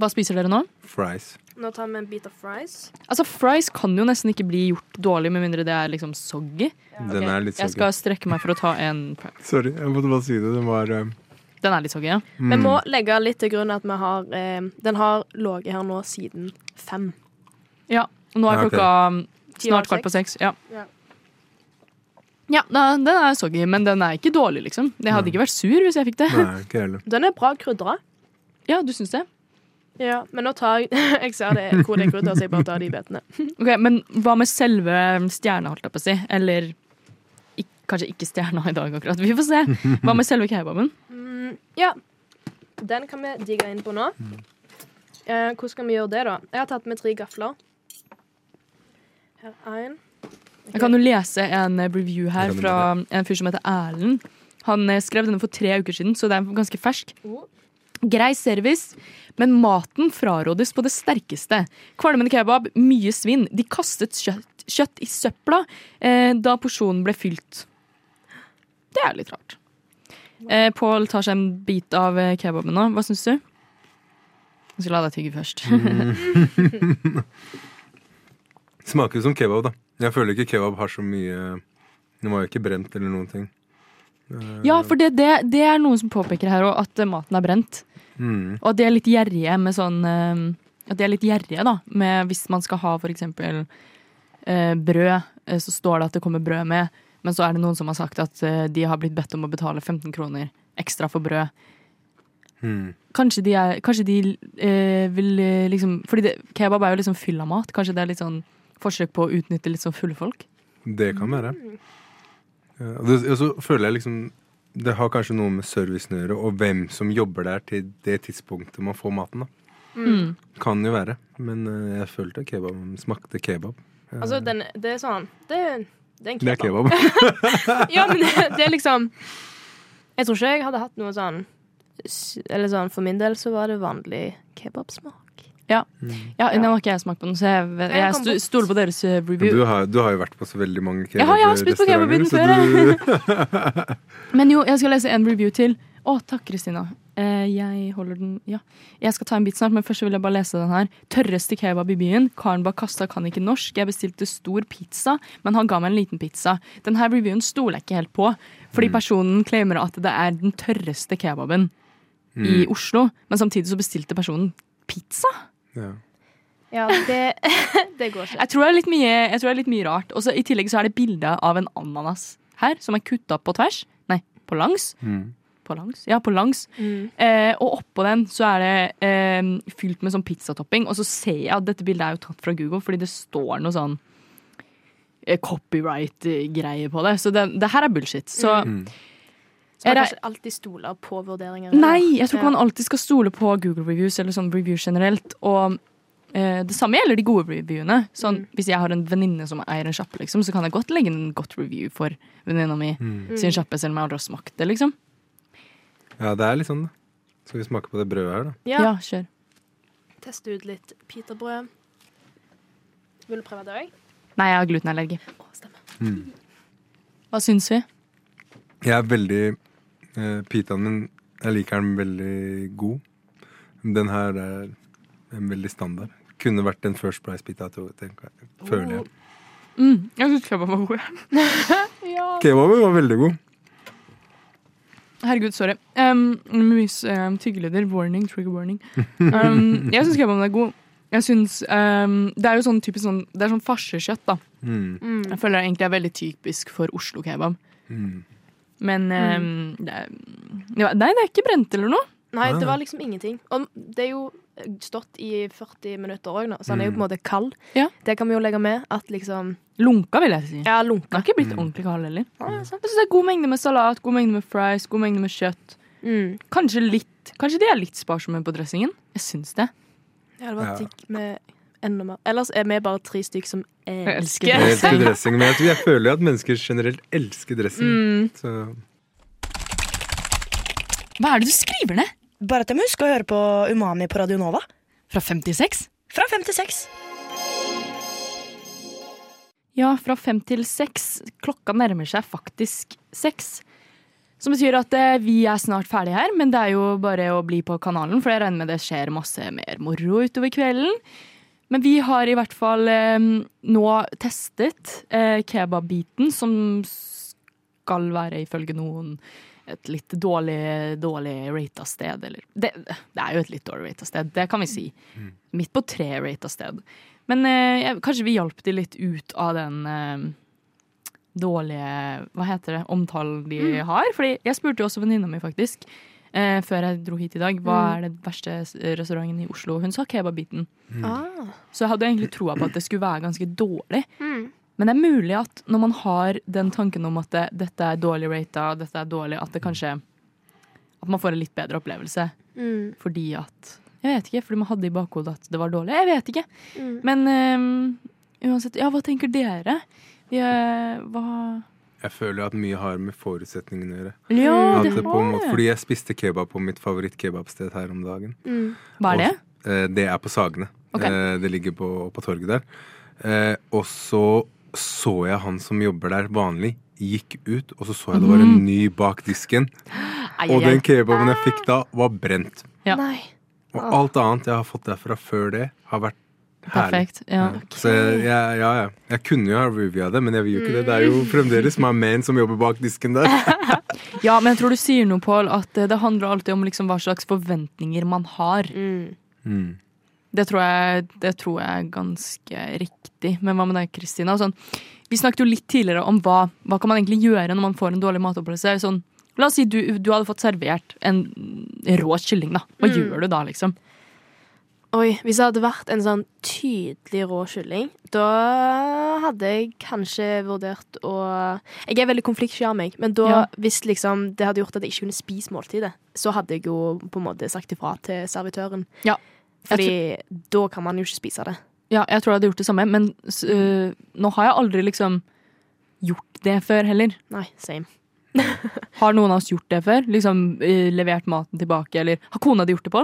Hva spiser dere nå? Fries. Nå tar vi en bit av fries. Altså, Fries kan jo nesten ikke bli gjort dårlig med mindre det er liksom soggy. Den er litt Jeg soggy. skal strekke meg for å ta en. Sorry, jeg måtte bare si det. Den var eh, Den er litt soggy, ja. Vi mm. må legge litt til grunn at vi har eh, Den har ligget her nå siden fem. Ja, og Nå er Ja, ok. klokka um, Ti snart kvart på seks. Ja, Ja. ja da- den er soggy, men den er ikke dårlig, liksom. Jeg hadde Nei. ikke vært sur hvis jeg fikk det. Nei, ikke heller. Den er bra krydra. Ja, du syns det? Ja, men nå tar jeg Jeg ser det hvor det er krydder, så jeg bare tar de bitene. Ok, Men hva med selve stjerna, holdt jeg på å si? Eller ik kanskje ikke stjerna i dag, akkurat. Vi får se. Hva med selve kebaben? Mm, ja. Den kan vi digge inn på nå. Eh, hvordan skal vi gjøre det, da? Jeg har tatt med tre gafler. Her er en. Jeg kan jo lese en eh, review her fra en fyr som heter Erlend. Han eh, skrev denne for tre uker siden, så det er ganske fersk. Oh. Grei service, men maten frarådes på det sterkeste. Kvalmende kebab, mye svinn. De kastet kjøtt, kjøtt i søpla eh, da porsjonen ble fylt. Det er litt rart. Eh, Pål tar seg en bit av eh, kebaben nå. Hva syns du? Jeg skal la deg tygge først. Mm. Smaker som kebab, da. Jeg føler ikke kebab har så mye Den var jo ikke brent eller noen ting. Eh, ja, for det, det, det er noen som påpeker her òg, at eh, maten er brent. Mm. Og at de er litt gjerrige med sånn eh, At de er litt gjerrige, da. Med hvis man skal ha for eksempel eh, brød, eh, så står det at det kommer brød med. Men så er det noen som har sagt at eh, de har blitt bedt om å betale 15 kroner ekstra for brød. Mm. Kanskje de, er, kanskje de eh, vil eh, liksom Fordi det, kebab er jo liksom fyll av mat. Kanskje det er litt sånn forsøk på å utnytte litt sånn fulle folk. Det kan være. Og ja, så føler jeg liksom det har kanskje noe med servicen å gjøre, og hvem som jobber der til det tidspunktet man får maten. da. Mm. Kan jo være. Men eh, jeg følte kebab, smakte kebab. Eh, Altså, den, det er sånn Det, det er en det er kebab. kebab. ja, men det, det er liksom Jeg tror ikke jeg hadde hatt noe sånn Eller sånn, for min del så var det vanlig kebabsmak. Ja. ja, Nå har ikke jeg smakt på den, så jeg, jeg stoler på deres eh, review. du har, du har jo vært på så veldig mange Jeg har- jeg har spist på kebabrestauranter. før, så du- Men jo, jeg skal lese en review til. Å, takk, Kristina. Eh, jeg holder den Ja. Jeg skal ta en bit snart, men først vil jeg bare lese den her. Tørreste kebab i byen. Karen bak kassa kan ikke norsk. Jeg bestilte stor pizza, men han ga meg en liten pizza. Den her reviewen stoler jeg ikke helt på, fordi personen claimer at det er den tørreste kebaben i Mm. Oslo, men samtidig så bestilte personen pizza. Ja. Ja, det, det går ikke. Jeg tror det er litt mye, jeg tror det er litt mye rart. Og så I tillegg så er det bilde av en ananas her, som er kutta på tvers. Nei, på langs. Mm. På langs? Ja, på langs. Mm. Eh, og oppå den så er det eh, fylt med sånn pizzatopping. Og så ser jeg at dette bildet er jo tatt fra Google, fordi det står noe sånn eh, copyright-greie på det. Så det, det her er bullshit. Så Mm. Så man det- ikke alltid stole på vurderinger. Nei, jeg tror ikke man alltid skal stole på Google reviews eller sånn review generelt. Og eh, det samme gjelder de gode reviewene. Sånn, Hvis jeg har en venninne som eier en sjappe, liksom, så kan jeg godt legge en godt review for venninna mi Mm. sin sjappe, selv om jeg aldri har smakt det, liksom. ja, det er litt sånn, da. Skal vi smake på det brødet her, da? Ja. Ja, kjør. Teste ut litt pitabrød. Vil du prøve det òg? Nei, jeg har glutenallergi. Å, Mm. Hva syns vi? Jeg er veldig eh, Pitaen min, jeg liker den veldig god. Den her er en veldig standard. Kunne vært en First Price-pita, føler jeg. Mm, jeg syns kebab var god. ja. Kebaben var veldig god. Herregud, sorry. Um, Mys um, tyggelyder. Warning, trigger warning. Um, jeg syns kebaben er god. Jeg synes, um, Det er jo sånn typisk sånn Det er sånn farsekjøtt, da. Mm. Jeg føler det egentlig er veldig typisk for Oslo kebab. Mm. Men um, det Nei, det er ikke brent eller noe. Nei, det var liksom ingenting. Og det er jo stått i 40 minutter òg nå, så han er jo på en Mm. måte kald. Ja. Det kan vi jo legge med at liksom Lunka, vil jeg si. Ja, Den lunka. har ikke blitt Mm. ordentlig kald heller. Ja. Jeg synes det er God mengde med salat, god mengde med fries, god mengde med kjøtt. Mm. Kanskje litt Kanskje de er litt sparsomme på dressingen. Jeg syns det. Ja, det var Ja. digg med enda mer. Ellers er vi bare tre stykker som elsker elsker Jeg elsker dressing, men jeg, jeg føler jo at mennesker generelt elsker dressing. Mm. Så Hva er det du skriver ned? Bare at jeg må huske å høre på Umami på Radio Nova. Fra 56? Fra 56. Ja, fra fem til seks. Klokka nærmer seg faktisk seks. Som betyr at eh, vi er snart ferdige her, men det er jo bare å bli på kanalen, for jeg regner med det skjer masse mer moro utover kvelden. Men vi har i hvert fall eh, nå testet eh, kebabbiten, som skal være ifølge noen et litt dårlig, dårlig rata sted. Eller det, det er jo et litt dårlig rata sted, det kan vi si. Midt på tre rata sted. Men eh, kanskje vi hjalp de litt ut av den eh, dårlige Hva heter det? Omtalen de Mm. har. Fordi jeg spurte jo også venninna mi, faktisk, eh, før jeg dro hit i dag, hva er det verste restauranten i Oslo? Hun sa kebabbiten. Ah. Så jeg hadde egentlig troa på at det skulle være ganske dårlig. Mm. Men det er mulig at når man har den tanken om at det, dette er dårlig rata, dette er dårlig, at det kanskje At man får en litt bedre opplevelse Mm. fordi at Jeg vet ikke, fordi man hadde i bakhodet at det var dårlig. Jeg vet ikke. Mm. Men um, uansett, ja, hva tenker dere? Vi, eh, hva jeg føler at mye har med forutsetningene å gjøre. Ja, At det det på en måte, fordi jeg spiste kebab på mitt favoritt-kebabsted her om dagen. Mm. Hva er det? Og, eh, det er på Sagene. Okay. Eh, det ligger på, på torget der. Eh, og så så jeg han som jobber der vanlig, gikk ut, og så så jeg det var en ny bak disken. Ai, Og den kebaben jeg fikk da, var brent. Ja. Nei. Og alt annet jeg har fått derfra før det, har vært. Perfekt. Ja. Så jeg, jeg, ja, ja. jeg kunne jo ha reviewa det, men jeg vil jo ikke det. Det er jo fremdeles my man som jobber bak disken der. ja, men jeg tror du sier noe, Pål, at eh, det handler alltid om liksom hva slags forventninger man har. Mm. Mm. Det tror jeg, det tror jeg er ganske riktig. Men hva med deg, Kristina? Sånn, vi snakket jo litt tidligere om hva, hva kan man egentlig gjøre når man får en dårlig matopplevelse. Sånn, la oss si du, du hadde fått servert en rå kylling. da. Hva Mm. gjør du da, liksom? Oi, hvis det hadde vært en sånn tydelig rå kylling, da hadde jeg kanskje vurdert å Jeg er veldig konfliktsky av meg, men da, Ja. hvis liksom det hadde gjort at jeg ikke kunne spise måltidet, så hadde jeg jo på en måte sagt ifra til servitøren. Ja. Fordi da kan man jo ikke spise det. Ja, jeg tror jeg hadde gjort det samme, men øh, nå har jeg aldri liksom gjort det før heller. Nei, same. Har noen av oss gjort det før? Liksom uh, levert maten tilbake, eller Har kona di gjort det, på?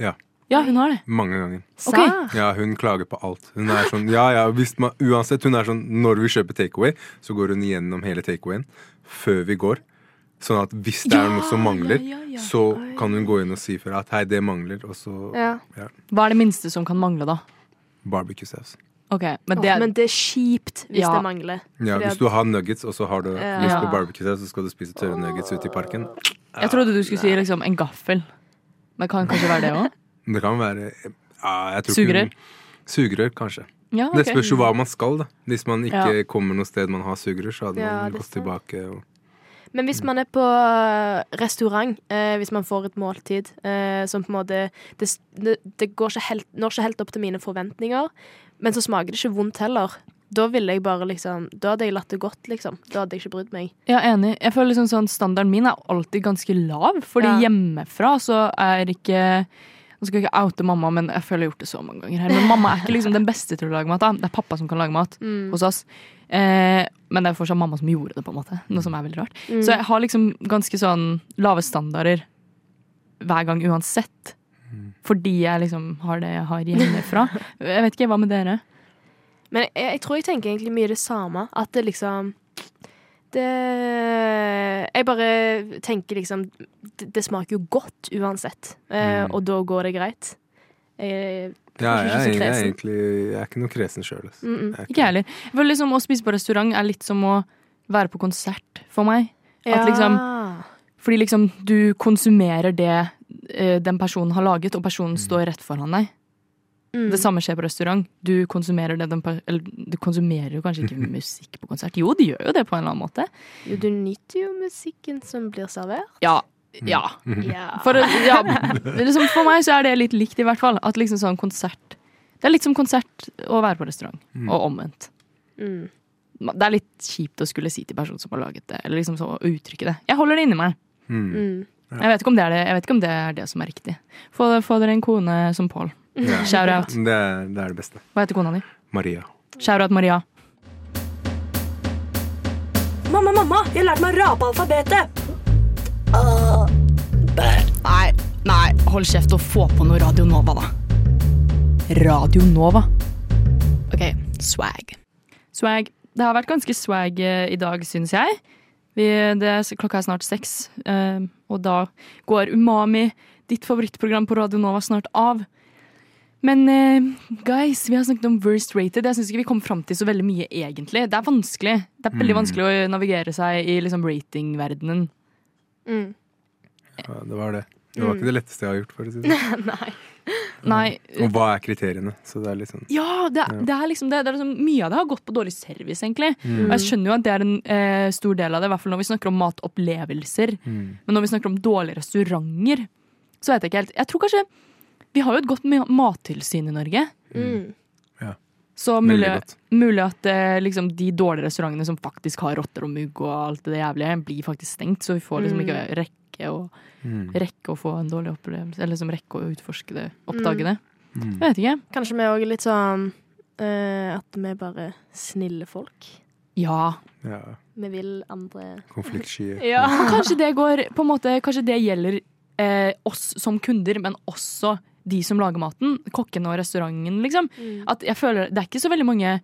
Ja. Ja, hun har det. Mange ganger. Okay. Ja, hun klager på alt. Hun er sånn, ja, ja, hvis man, uansett, hun er sånn, når vi kjøper takeaway, så går hun igjennom hele takeawayen før vi går. Sånn at hvis det er noe som mangler, så kan hun gå inn og si fra at hei, det mangler, og så Ja. ja, Hva er det minste som kan mangle, da? barbecue sauce. Okay, men det, men det er kjipt hvis Ja. det mangler. Ja, hvis du har nuggets, og så har du Ja. lyst på barbecue-saus, så skal du spise tørre nuggets ute i parken. Jeg trodde du skulle si liksom en gaffel. Men kan kanskje være det òg? Det kan være ja, jeg tror Sugerør? Ikke, sugerør, kanskje. Ja, Det spørs jo hva man skal, da. Hvis man ikke Ja. kommer noe sted man har sugerør, så hadde Ja, man gått tilbake og Men hvis man er på eh, restaurant, eh, hvis man får et måltid eh, som på en måte Det, det, ikke helt, når ikke helt opp til mine forventninger, men så smaker det ikke vondt heller. Da ville jeg bare liksom Da hadde jeg latt det gått, liksom. Da hadde jeg ikke brydd meg. Er enig. Jeg føler liksom sånn Standarden min er alltid ganske lav, fordi Ja. hjemmefra så er ikke Nå skal jeg ikke oute mamma, men jeg føler jeg har gjort det så mange ganger her. Men mamma er ikke liksom den beste til å lage mat. da. Det er pappa som kan lage mat Mm. hos oss. Eh, men det er fortsatt mamma som gjorde det, på en måte. Noe som er veldig rart. Mm. Så jeg har liksom ganske sånn lave standarder hver gang uansett. Fordi jeg liksom har det jeg har hjemmefra. Jeg vet ikke, hva med dere? Men jeg, jeg tror jeg tenker egentlig mye det samme. At det liksom Det Jeg bare tenker liksom Det, det smaker jo godt uansett, eh, Mm. og da går det greit. Jeg, Ja, jeg, jeg, jeg, er egentlig Jeg er ikke noe kresen sjøl. Altså. Mm, mm. Ikke jeg heller. Liksom Å spise på restaurant er litt som å være på konsert for meg. At liksom, fordi liksom du konsumerer det eh, den personen har laget, og personen står rett foran deg. Mm. Det samme skjer på restaurant. Du konsumerer det den Eller du konsumerer jo kanskje ikke musikk på konsert. Jo, de gjør jo det på en eller annen måte. Jo, du nyter jo musikken som blir servert. Ja. Ja. Ja. For, ja, liksom for meg så er det litt likt, i hvert fall. At liksom sånn konsert Det er litt som konsert å være på restaurant, og omvendt. Mm. Det er litt kjipt å skulle si til personen som har laget det, eller liksom så å uttrykke det. Jeg holder det inni meg. Mm. Jeg vet ikke om det er det, jeg vet ikke om det, er det som er riktig. Få, dere en kone som Paul. Ja. Shout out. Det, det er det beste. Hva heter kona di? Maria. Shout out Maria. Mamma, mamma, jeg lærte meg å rape alfabetet. Nei, nei, hold kjeft og få på noe Radio Nova, da. Radio Nova. OK, swag. Swag. Det har vært ganske swag eh, i dag, syns jeg. Vi, det, er- klokka er snart seks, eh, og da går Umami, ditt favorittprogram på Radio Nova, snart av. Men eh, guys, vi har snakket om worst rated. Jeg syns ikke vi kom fram til så veldig mye, egentlig. Det er vanskelig. Det er veldig Mm. vanskelig å navigere seg i liksom, ratingverdenen. Mm. Ja, det var det. Det var Mm. ikke det letteste jeg har gjort. for å si det sånn. Nei. Nei. Og hva er kriteriene? Så det er sånn Ja, det, er- det er liksom det. det er liksom, mye av det har gått på dårlig service, egentlig. Mm. Og jeg skjønner jo at det er en eh, stor del av det, i hvert fall når vi snakker om matopplevelser. Mm. Men når vi snakker om dårlige restauranter, så vet jeg ikke helt. Jeg tror kanskje Vi har jo et godt ma- mattilsyn i Norge. Mm. Ja. Så mulig, mulig at eh, liksom, de dårlige restaurantene som faktisk har rotter og mugg og alt det jævlige, blir faktisk stengt. Så vi får liksom Mm. ikke rekke å, Mm. rekke å få en dårlig opplevelse. Eller liksom rekke å utforske det, oppdage det. Mm. Jeg vet ikke. Kanskje vi òg er litt sånn eh, at vi er bare snille folk. Ja. Ja. Vi vil andre Konfliktskyer. Ja. Kanskje det går på en måte, Kanskje det gjelder eh, oss som kunder, men også de som lager maten. Kokkene og restauranten, liksom. Mm. At jeg føler, Det er ikke så veldig mange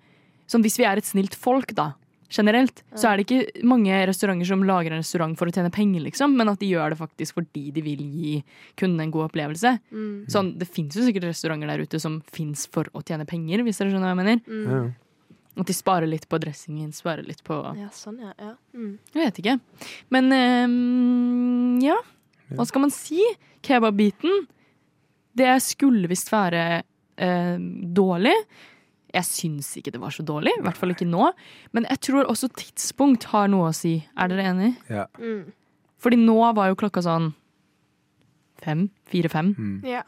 sånn Hvis vi er et snilt folk, da, generelt, så er det ikke mange restauranter som lager en restaurant for å tjene penger, liksom, men at de gjør det faktisk fordi de vil gi kundene en god opplevelse. Mm. Sånn, Det fins jo sikkert restauranter der ute som fins for å tjene penger, hvis dere skjønner hva jeg mener. Mm. Ja. At de sparer litt på dressingen, sparer litt på Ja, sånn, ja. ja. Mm. Jeg vet ikke. Men um, ja. Hva skal man si? Kebabbiten. Det skulle visst være eh, dårlig. Jeg syns ikke det var så dårlig. I hvert fall ikke nå. Men jeg tror også tidspunkt har noe å si. Er dere enig? Ja. Mm. Fordi nå var jo klokka sånn fem? Fire-fem. Mm. ja.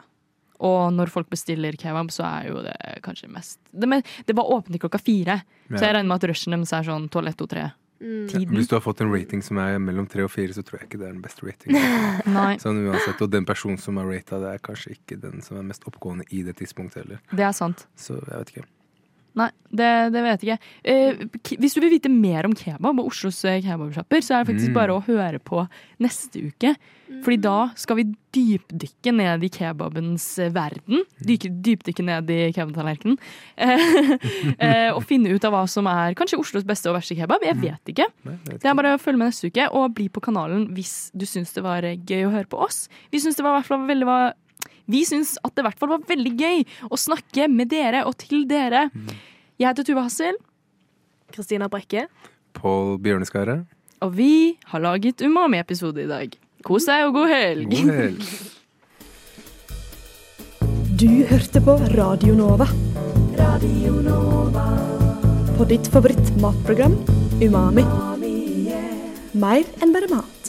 Og når folk bestiller kebab, så er jo det kanskje mest Det, men, det var åpent til klokka fire, Ja. så jeg regner med at rushen deres er sånn toalett to tre. Mm. Ja, Tiden. Hvis du har fått en rating som er mellom tre og fire, så tror jeg ikke det er den beste ratingen. Sånn uansett, Og den personen som har rata det, er kanskje ikke den som er mest oppgående i det tidspunktet heller. Det er sant. Så jeg vet ikke. Nei, det, det vet jeg ikke. Eh, k- hvis du vil vite mer om kebab og Oslos eh, kebabsjapper, så er det faktisk Mm. bare å høre på neste uke. Fordi da skal vi dypdykke ned i kebabens eh, verden. Dyke, dypdykke ned i kebabtallerkenen. Eh, eh, og finne ut av hva som er kanskje Oslos beste og verste kebab. Jeg vet ikke. Nei, vet ikke. Det er bare å følge med neste uke, og bli på kanalen hvis du syns det var eh, gøy å høre på oss. Vi syns det var i hvert fall veldig var vi syns at det i hvert fall var veldig gøy å snakke med dere og til dere. Jeg heter Tuva Hassel, Kristina Brekke. Pål Bjørneskaret. og vi har laget Umami-episode i dag. Kos deg og god helg! God helg. Du hørte på Radio Nova. Radio Nova. På ditt favoritt matprogram Umami. Mer enn bare mat.